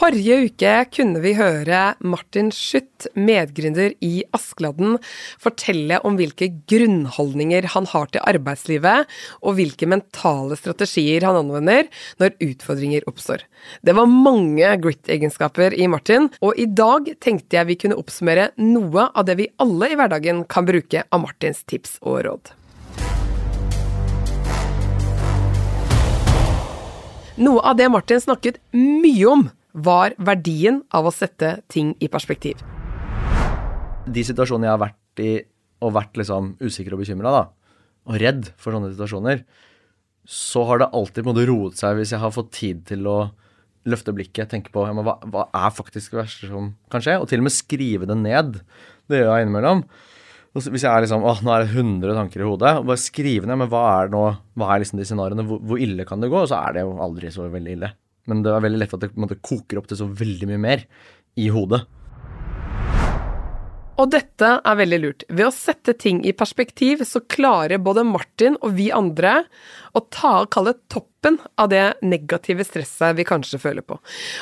Forrige uke kunne vi høre Martin Schutt, medgründer i Askeladden, fortelle om hvilke grunnholdninger han har til arbeidslivet, og hvilke mentale strategier han anvender når utfordringer oppstår. Det var mange grit-egenskaper i Martin, og i dag tenkte jeg vi kunne oppsummere noe av det vi alle i hverdagen kan bruke av Martins tips og råd. Noe av det Martin snakket mye om, var verdien av å sette ting i perspektiv. De situasjonene jeg har vært i og vært liksom usikker og bekymra, og redd for sånne situasjoner, så har det alltid på en måte roet seg hvis jeg har fått tid til å løfte blikket, tenke på ja, hva, hva, er faktisk det verste som kan skje, og til og med skrive det ned. Det gjør jeg innimellom. Hvis jeg er liksom åh, nå er det 100 tanker i hodet, og bare skrive ned men hva er nå, hva er liksom de scenarioene, hvor, hvor ille kan det gå? Og så er det jo aldri så veldig ille. Men det er veldig lett at det måte, koker opp til så veldig mye mer i hodet. Og dette er veldig lurt. Ved å sette ting i perspektiv, så klarer både Martin og vi andre å ta og kalle toppen av det negative stresset vi kanskje føler på.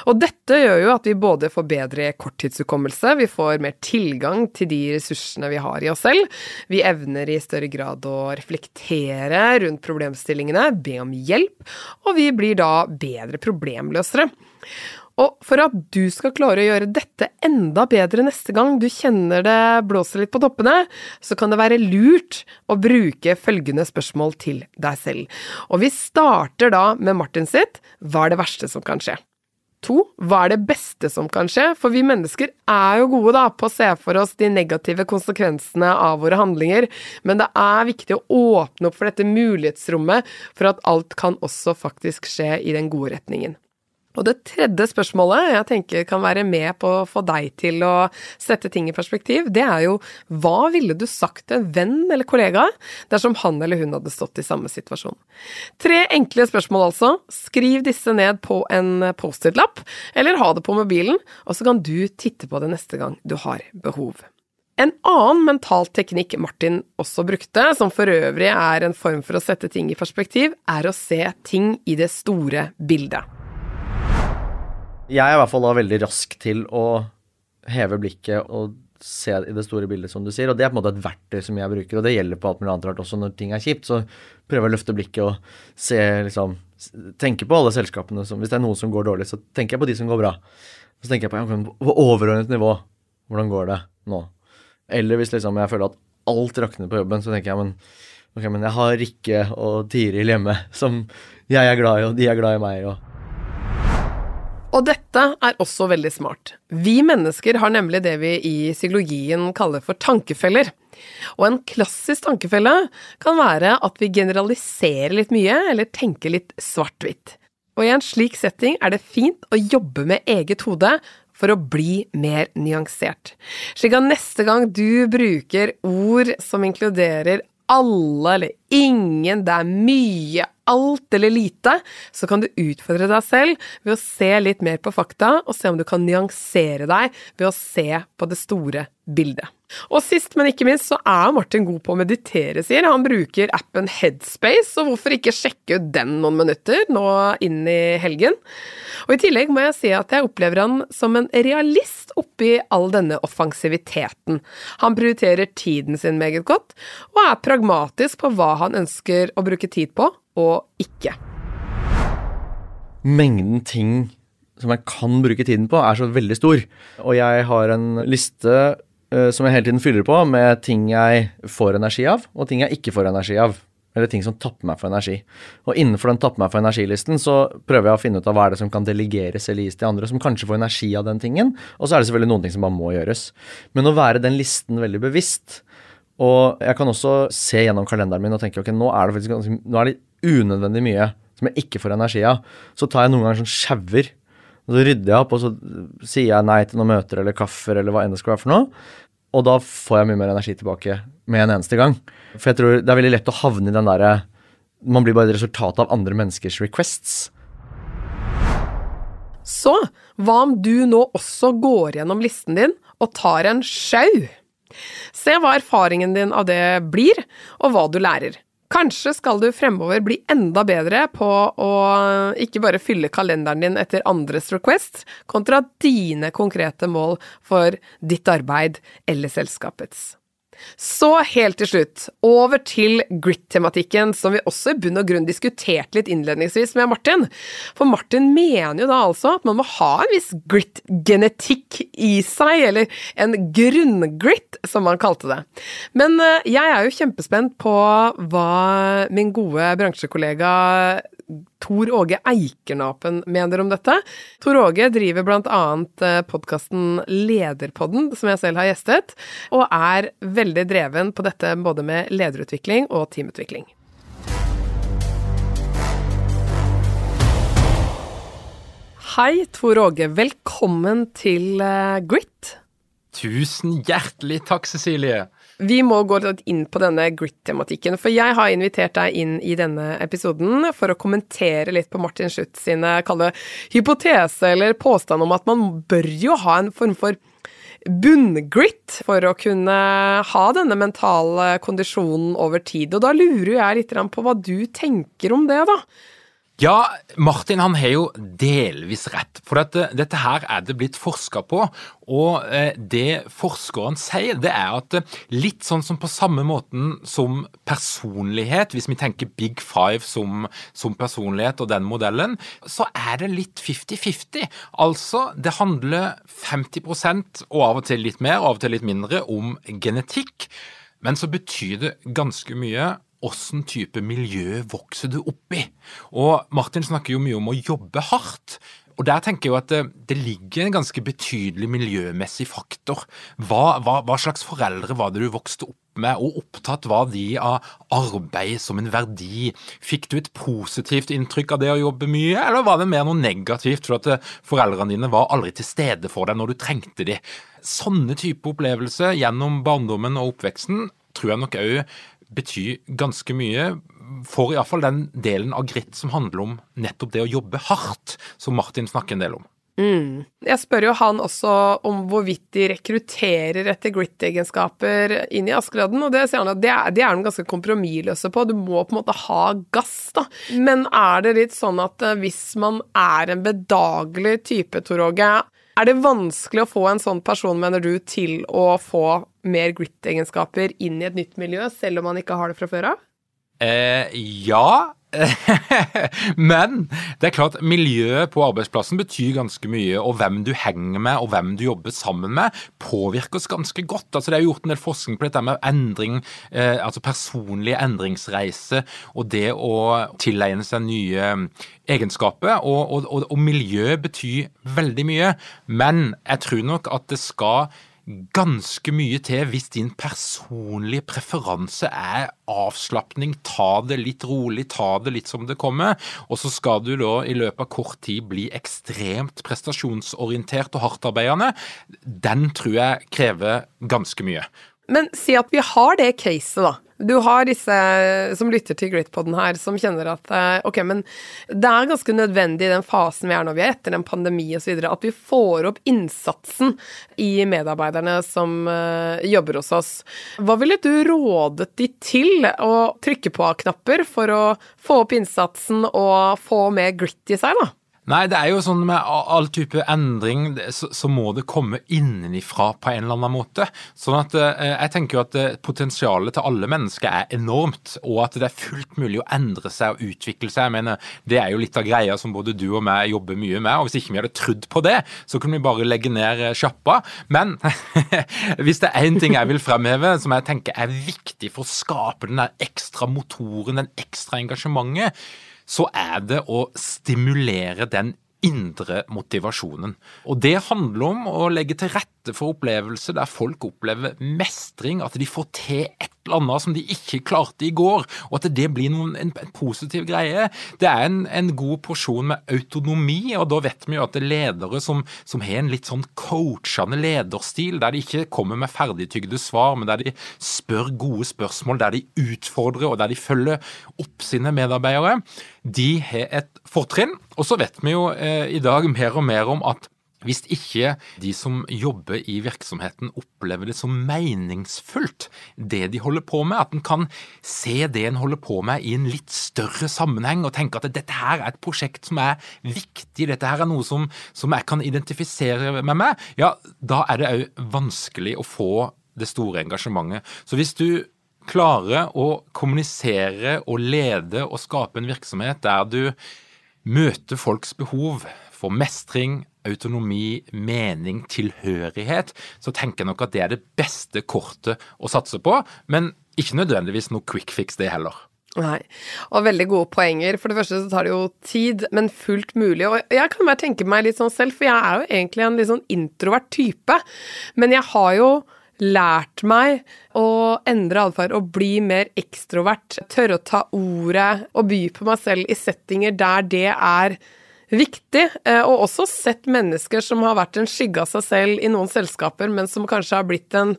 Og dette gjør jo at vi både får bedre korttidshukommelse, vi får mer tilgang til de ressursene vi har i oss selv, vi evner i større grad å reflektere rundt problemstillingene, be om hjelp, og vi blir da bedre problemløsere. Og for at du skal klare å gjøre dette enda bedre neste gang du kjenner det blåser litt på toppene, så kan det være lurt å bruke følgende spørsmål til deg selv. Og vi starter da med Martin sitt Hva er det verste som kan skje? To, hva er det beste som kan skje? For vi mennesker er jo gode da på å se for oss de negative konsekvensene av våre handlinger, men det er viktig å åpne opp for dette mulighetsrommet for at alt kan også faktisk skje i den gode retningen. Og det tredje spørsmålet jeg tenker kan være med på å få deg til å sette ting i perspektiv, det er jo hva ville du sagt til en venn eller kollega dersom han eller hun hadde stått i samme situasjon? Tre enkle spørsmål altså. Skriv disse ned på en Post-It-lapp, eller ha det på mobilen, og så kan du titte på det neste gang du har behov. En annen mental teknikk Martin også brukte, som for øvrig er en form for å sette ting i perspektiv, er å se ting i det store bildet. Jeg er i hvert fall da veldig rask til å heve blikket og se i det store bildet, som du sier. Og det er på en måte et verktøy som jeg bruker, og det gjelder på alt mulig annet rart også når ting er kjipt. Så prøver jeg å løfte blikket og se liksom Tenke på alle selskapene som Hvis det er noen som går dårlig, så tenker jeg på de som går bra. Så tenker jeg på, ja, på overordnet nivå. Hvordan går det nå? Eller hvis liksom jeg føler at alt rakner på jobben, så tenker jeg men, okay, men jeg har Rikke og Tiril hjemme som jeg er glad i, og de er glad i meg. og og dette er også veldig smart. Vi mennesker har nemlig det vi i psykologien kaller for tankefeller. Og en klassisk tankefelle kan være at vi generaliserer litt mye, eller tenker litt svart-hvitt. Og i en slik setting er det fint å jobbe med eget hode for å bli mer nyansert. Slik at neste gang du bruker ord som inkluderer alle eller ingen, det er mye, alt eller lite, så kan du utfordre deg selv ved å se litt mer på fakta, og se om du kan nyansere deg ved å se på det store bildet. Og sist, men ikke minst, så er Martin god på å meditere, sier han. bruker appen Headspace, og hvorfor ikke sjekke ut den noen minutter nå inn i helgen? Og i tillegg må jeg si at jeg opplever han som en realist oppi all denne offensiviteten. Han prioriterer tiden sin meget godt, og er pragmatisk på hva han ønsker å bruke tid på, og ikke. Mengden ting som jeg kan bruke tiden på, er så veldig stor. Og jeg har en liste som jeg hele tiden fyller på med ting jeg får energi av, og ting jeg ikke får energi av. Eller ting som tapper meg for energi. Og innenfor den tapper meg for energilisten så prøver jeg å finne ut av hva er det som kan delegeres eller gis til andre, som kanskje får energi av den tingen. Og så er det selvfølgelig noen ting som bare må gjøres. Men å være den listen veldig bevisst, og jeg kan også se gjennom kalenderen min og tenke ok, nå er det faktisk nå er det unødvendig mye som jeg ikke får energi av. Så tar jeg noen ganger sånn sjauer. Og så rydder jeg opp, og så sier jeg nei til noen møter eller kaffer eller hva enn det skal være for noe. Og da får jeg mye mer energi tilbake med en eneste gang. For jeg tror det er veldig lett å havne i den derre Man blir bare et resultat av andre menneskers requests. Så hva om du nå også går gjennom listen din og tar en sjau? Se hva erfaringen din av det blir, og hva du lærer. Kanskje skal du fremover bli enda bedre på å ikke bare fylle kalenderen din etter andres request, kontra dine konkrete mål for ditt arbeid eller selskapets. Så helt til slutt, over til grit-tematikken, som vi også i bunn og grunn diskuterte litt innledningsvis med Martin. For Martin mener jo da altså at man må ha en viss grit-genetikk i seg, eller en grunngrit, som han kalte det. Men eh, jeg er jo kjempespent på hva min gode bransjekollega Tor Åge Eikernapen mener om dette. Tor Åge driver blant annet eh, podkasten Lederpodden, som jeg selv har gjestet, og er veldig dreven på dette både med lederutvikling og teamutvikling. Hei, Tor Åge. Velkommen til eh, Grit. Tusen hjertelig takk, Cecilie. Vi må gå litt inn på denne grit-tematikken, for jeg har invitert deg inn i denne episoden for å kommentere litt på Martin Schutz sine kalle hypotese eller påstand om at man bør jo ha en form for bunngrit for å kunne ha denne mentale kondisjonen over tid. Og da lurer jeg litt på hva du tenker om det, da. Ja, Martin han har jo delvis rett. For dette, dette her er det blitt forska på. Og eh, det forskeren sier, det er at eh, litt sånn som på samme måten som personlighet, hvis vi tenker Big Five som, som personlighet og den modellen, så er det litt 50-50. Altså, det handler 50 og av og til litt mer, og av og til litt mindre, om genetikk. Men så betyr det ganske mye åssen type miljø vokser du opp i? Og Martin snakker jo mye om å jobbe hardt. Og Der tenker jeg jo at det, det ligger en ganske betydelig miljømessig faktor. Hva, hva, hva, slags foreldre var det du vokste opp med, og opptatt var de av arbeid som en verdi? Fikk du et positivt inntrykk av det å jobbe mye, eller var det mer noe negativt for at foreldrene dine var aldri til stede for deg når du trengte de? Sånne type opplevelser gjennom barndommen og oppveksten tror jeg nok òg betyr ganske mye for iallfall den delen av gritt som handler om nettopp det å jobbe hardt, som Martin snakker en del om. Mm. Jeg spør jo han også om hvorvidt de rekrutterer etter grit-egenskaper inn i Askeladden, og det sier han at det er, de er de ganske kompromissløse på. Du må på en måte ha gass, da. Men er det litt sånn at eh, hvis man er en bedagelig type, Tor Åge, er det vanskelig å få en sånn person, mener du, til å få mer grit-egenskaper inn i et nytt miljø, selv om man ikke har det fra før av? Eh, ja. Men det er klart, miljøet på arbeidsplassen betyr ganske mye. Og hvem du henger med og hvem du jobber sammen med, påvirker oss ganske godt. Altså, det er gjort en del forskning på dette med endring, eh, altså personlige endringsreiser og det å tilegne seg nye egenskaper. Og, og, og, og miljø betyr veldig mye. Men jeg tror nok at det skal ganske mye til hvis din personlige preferanse er avslapning. Ta det litt rolig, ta det litt som det kommer. Og så skal du da i løpet av kort tid bli ekstremt prestasjonsorientert og hardtarbeidende. Den tror jeg krever ganske mye. Men si at vi har det caset, da. Du har disse som lytter til Gritpoden her, som kjenner at eh, ok, men det er ganske nødvendig i den fasen vi er nå, vi er etter en pandemi osv., at vi får opp innsatsen i medarbeiderne som uh, jobber hos oss. Hva ville du rådet de til å trykke på av knapper for å få opp innsatsen og få mer grit i seg, da? Nei, det er jo sånn med all type endring, så, så, må det komme innenifra på en eller annen måte. Sånn at eh, jeg tenker jo at eh, potensialet til alle mennesker er enormt, og at det er fullt mulig å endre seg og utvikle seg. Jeg mener, Det er jo litt av greia som både du og meg jobber mye med, og hvis ikke vi hadde trodd på det, så kunne vi bare legge ned eh, sjappa. Men hvis det er én ting jeg vil fremheve som jeg tenker er viktig for å skape den der ekstra motoren, den ekstra engasjementet, så er det å stimulere den indre motivasjonen. Og det handler om å legge til rette for opplevelser der folk opplever mestring, at de får til et eller annet som de ikke klarte i går, og at det blir noen, en, en, positiv greie. Det er en, en, god porsjon med autonomi, og da vet vi jo at det er ledere som, som har en litt sånn coachende lederstil, der de ikke kommer med ferdigtygde svar, men der de spør gode spørsmål, der de utfordrer, og der de følger opp sine medarbeidere, de har et fortrinn. Og så vet vi jo eh, i dag mer og mer om at hvis ikke de som jobber i virksomheten opplever det som meningsfullt, det de holder på med, at en kan se det en holder på med i en litt større sammenheng og tenke at dette her er et prosjekt som er viktig, dette her er noe som, som jeg kan identifisere med meg, ja, da er det òg vanskelig å få det store engasjementet. Så hvis du klarer å kommunisere og lede og skape en virksomhet der du møter folks behov for mestring, autonomi, mening, tilhørighet, så tenker jeg nok at det er det beste kortet å satse på. Men ikke nødvendigvis noe quick fix, det heller. Nei, og veldig gode poenger. For det første så tar det jo tid, men fullt mulig. Og jeg kan bare tenke meg litt sånn selv, for jeg er jo egentlig en litt sånn introvert type. Men jeg har jo lært meg å endre atferd og bli mer ekstrovert. Tørre å ta ordet og by på meg selv i settinger der det er viktig, eh, og også sett mennesker som har vært en skygge av seg selv i noen selskaper, men som kanskje har blitt den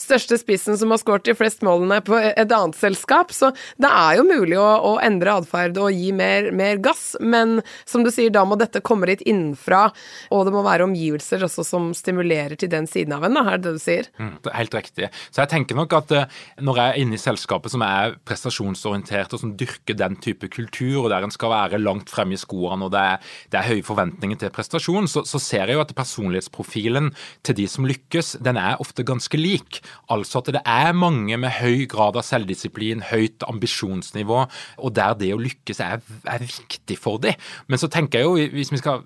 største spissen som har skåret de flest målene på et annet selskap. Så det er jo mulig å, å endre atferd og gi mer, mer, gass, men som du sier, da må dette komme litt innenfra, og det må være omgivelser også som stimulerer til den siden av en, da, er det det du sier? Mm, det er helt riktig. Så jeg tenker nok at eh, når jeg er inne i selskapet som er prestasjonsorientert, og som dyrker den type kultur, og der en skal være langt fremme i skoene, og det er det er høye forventninger til prestasjon, så, så, ser jeg jo at personlighetsprofilen til de som lykkes, den er ofte ganske lik. Altså at det er mange med høy grad av selvdisiplin, høyt ambisjonsnivå, og der det å lykkes er, er viktig for dem. Men så tenker jeg jo, hvis vi skal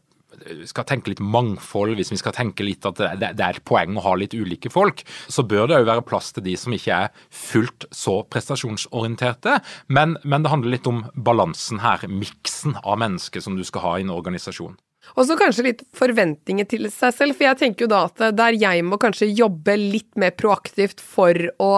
skal tenke litt mangfold, hvis vi skal tenke litt at det, er et poeng å ha litt ulike folk, så bør det òg være plass til de som ikke er fullt så prestasjonsorienterte. Men, men det handler litt om balansen her, miksen av mennesker som du skal ha i en organisasjon. Og så kanskje litt forventninger til seg selv, for jeg tenker jo da at der jeg må kanskje jobbe litt mer proaktivt for å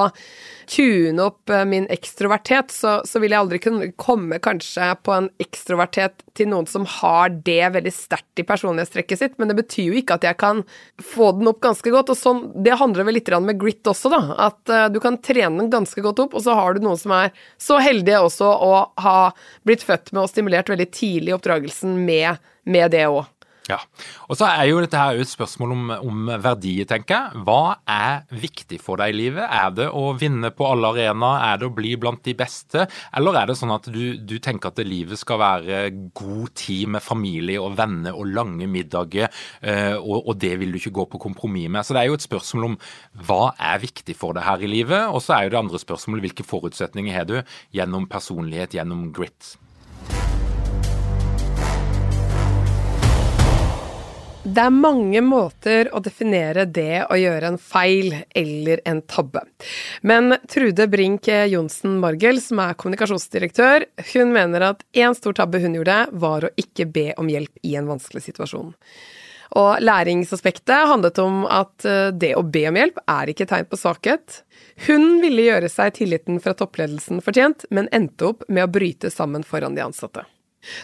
tune opp eh, min ekstrovertet, så, så, vil jeg aldri kunne komme kanskje på en ekstrovertet til noen som har det veldig sterkt i personlighetstrekket sitt, men det betyr jo ikke at jeg kan få den opp ganske godt. og sånn, Det handler vel litt med grit også, da. At uh, du kan trene den ganske godt opp, og så har du noen som er så heldige også å ha blitt født med og stimulert veldig tidlig i oppdragelsen med med det òg. Ja, og så er jo dette her et spørsmål om, om verdier, tenker jeg. Hva er viktig for deg i livet? Er det å vinne på alle arenaer? Er det å bli blant de beste? Eller er det sånn at du, du tenker at livet skal være god tid med familie og venner og lange middager, eh, og, og, det vil du ikke gå på kompromiss med? Så det er jo et spørsmål om hva er viktig for deg her i livet? Og så er jo det andre spørsmålet hvilke forutsetninger har du gjennom personlighet, gjennom grit? Det er mange måter å definere det å gjøre en feil eller en tabbe. Men Trude Brink Johnsen Margel, som er kommunikasjonsdirektør, hun mener at én stor tabbe hun gjorde, var å ikke be om hjelp i en vanskelig situasjon. Og læringsaspektet handlet om at eh, det å be om hjelp er ikke tegn på svakhet. Hun ville gjøre seg tilliten fra toppledelsen fortjent, men endte opp med å bryte sammen foran de ansatte.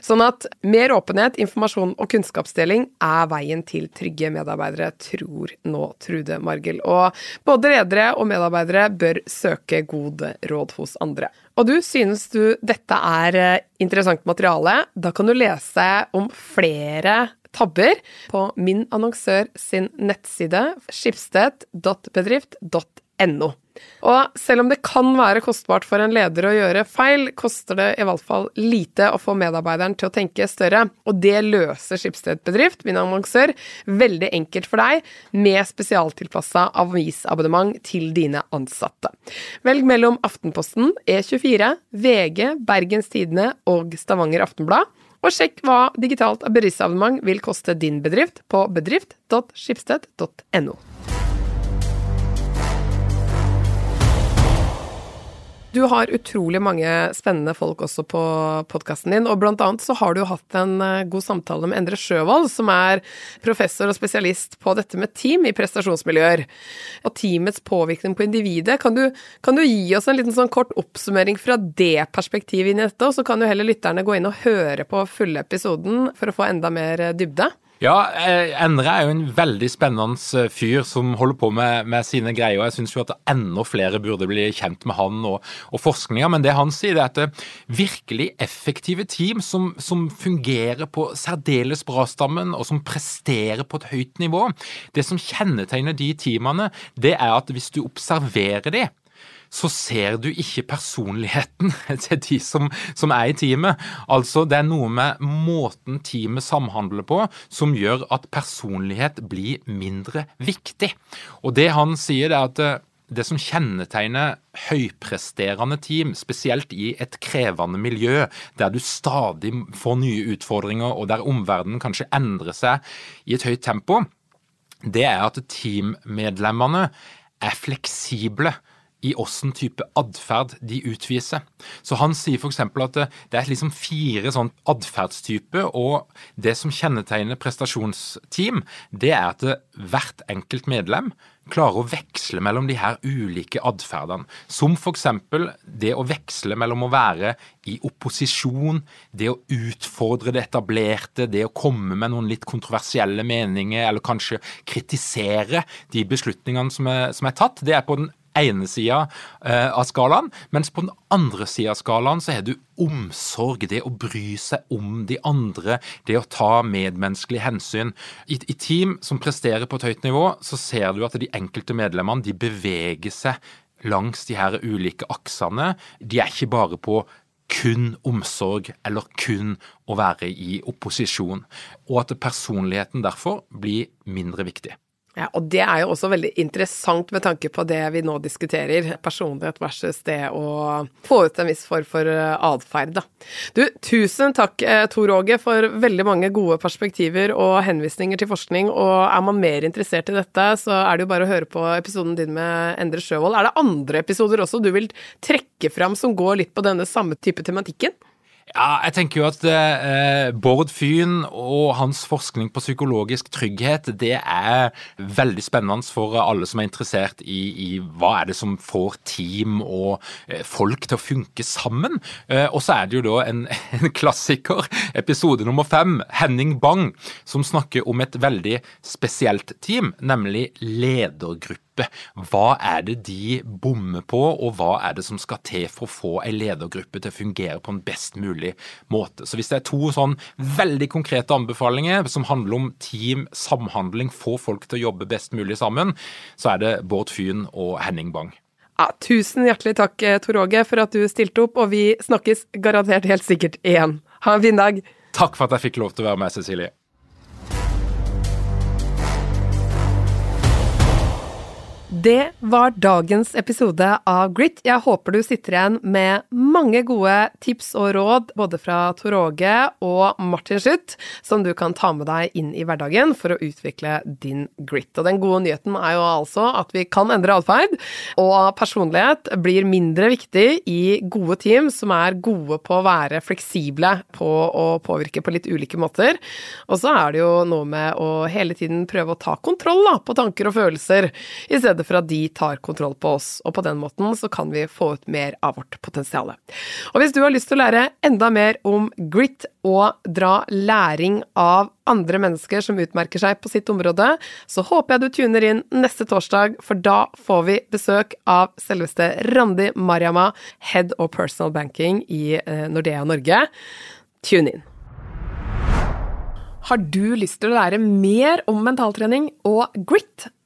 Sånn at mer åpenhet, informasjon og kunnskapsdeling er veien til trygge medarbeidere, tror nå Trude Margel. Og både ledere og medarbeidere bør søke gode råd hos andre. Og du, synes du dette er eh, interessant materiale? Da kan du lese om flere tabber på min annonsør sin nettside skipsted.bedrift.no. Og selv om det kan være kostbart for en leder å gjøre feil, koster det i hvert fall lite å få medarbeideren til å tenke større. Og det løser Skipsted Bedrift, min annonsør, veldig enkelt for deg, med spesialtilpassa avisabonnement til dine ansatte. Velg mellom Aftenposten, E24, VG, Bergens Tidende og Stavanger Aftenblad. Og sjekk hva digitalt bedriftsabonnement vil koste din bedrift på bedrift.skipsted.no. Du har utrolig mange spennende folk også på podkasten din, og blant annet så har du hatt en eh, god samtale med Endre Sjøvold, som er professor og spesialist på dette med team i prestasjonsmiljøer. Og teamets påvirkning på individet. Kan du, kan du gi oss en liten sånn kort oppsummering fra det perspektivet inn i dette, og så kan jo heller lytterne gå inn og høre på fulle episoden for å få enda mer dybde? Ja, eh, Endre er jo en veldig spennende eh, fyr som holder på med, med sine greier. og Jeg syns jo at enda flere burde bli kjent med han og, og forskninga. Men det han sier, er at det eh, virkelig effektive team som, som fungerer på særdeles bra-stammen, og som presterer på et høyt nivå, det som kjennetegner de teamene, det er at hvis du observerer de, så ser du ikke personligheten til de som, som, er i teamet. Altså, det er noe med måten teamet samhandler på som gjør at personlighet blir mindre viktig. Og det han sier, er at eh, det som kjennetegner høypresterende team, spesielt i et krevende miljø, der du stadig får nye utfordringer, og der omverdenen kanskje endrer seg i et høyt tempo, det er at teammedlemmene er fleksible i åssen type atferd de utviser. Så han sier f.eks. at det er liksom fire sånn atferdstyper, og det som kjennetegner prestasjonsteam, det er at hvert enkelt medlem klarer å veksle mellom de her ulike atferdene. Som f.eks. det å veksle mellom å være i opposisjon, det å utfordre det etablerte, det å komme med noen litt kontroversielle meninger, eller kanskje kritisere de beslutningene som er, som er tatt. Det er på den ene sida eh, av skalaen, mens på den andre sida av skalaen så har du omsorg, det å bry seg om de andre, det å ta medmenneskelige hensyn. I, I, team som presterer på et høyt nivå, så ser du at de enkelte medlemmene de beveger seg langs de her ulike aksene. De er ikke bare på kun omsorg eller kun å være i opposisjon, og at personligheten derfor blir mindre viktig. Ja, og det er jo også veldig interessant med tanke på det vi nå diskuterer, personlighet versus det å få ut en viss form for eh, atferd, da. Du, tusen takk, eh, Tor Åge, for veldig mange gode perspektiver og henvisninger til forskning, og er man mer interessert i dette, så er det jo bare å høre på episoden din med Endre Sjøvold. Er det andre episoder også du vil trekke fram som går litt på denne samme type tematikken? Ja, jeg tenker jo at eh, Bård Fyn og hans forskning på psykologisk trygghet, det er veldig spennende for alle som er interessert i, i hva er det som får team og eh, folk til å funke sammen. Eh, og så er det jo da en, en, klassiker, episode nummer fem, Henning Bang, som snakker om et veldig spesielt team, nemlig ledergruppe gruppe. Hva er det de bommer på, og hva er det som skal til for å få en ledergruppe til å fungere på en best mulig måte. Så hvis det er to sånn veldig konkrete anbefalinger som handler om team, samhandling, få folk til å jobbe best mulig sammen, så er det Bård Fyn og Henning Bang. Ja, tusen hjertelig takk, eh, Tor Åge, for at du stilte opp, og vi snakkes garantert helt sikkert igjen. Ha en fin dag. Takk for at jeg fikk lov til å være med, Cecilie. Det var dagens episode av Grit. Jeg håper du sitter igjen med mange gode tips og råd både fra Tor Åge og Martin Schutt, som du kan ta med deg inn i hverdagen for å utvikle din grit. Og den gode nyheten er jo altså at vi kan endre atferd, og personlighet blir mindre viktig i gode team som er gode på å være fleksible på å påvirke på litt ulike måter. Og så er det jo noe med å hele tiden prøve å ta kontroll da, på tanker og følelser, i stedet stedet for at de tar kontroll på oss. Og på den måten så kan vi få ut mer av vårt potensial. Og hvis du har lyst til å lære enda mer om grit og dra læring av andre mennesker som utmerker seg på sitt område, så håper jeg du tuner inn neste torsdag, for da får vi besøk av selveste Randi Mariama, head of personal banking i eh, Nordea Norge. Tune inn. Har du lyst til å lære mer om mentaltrening og grit?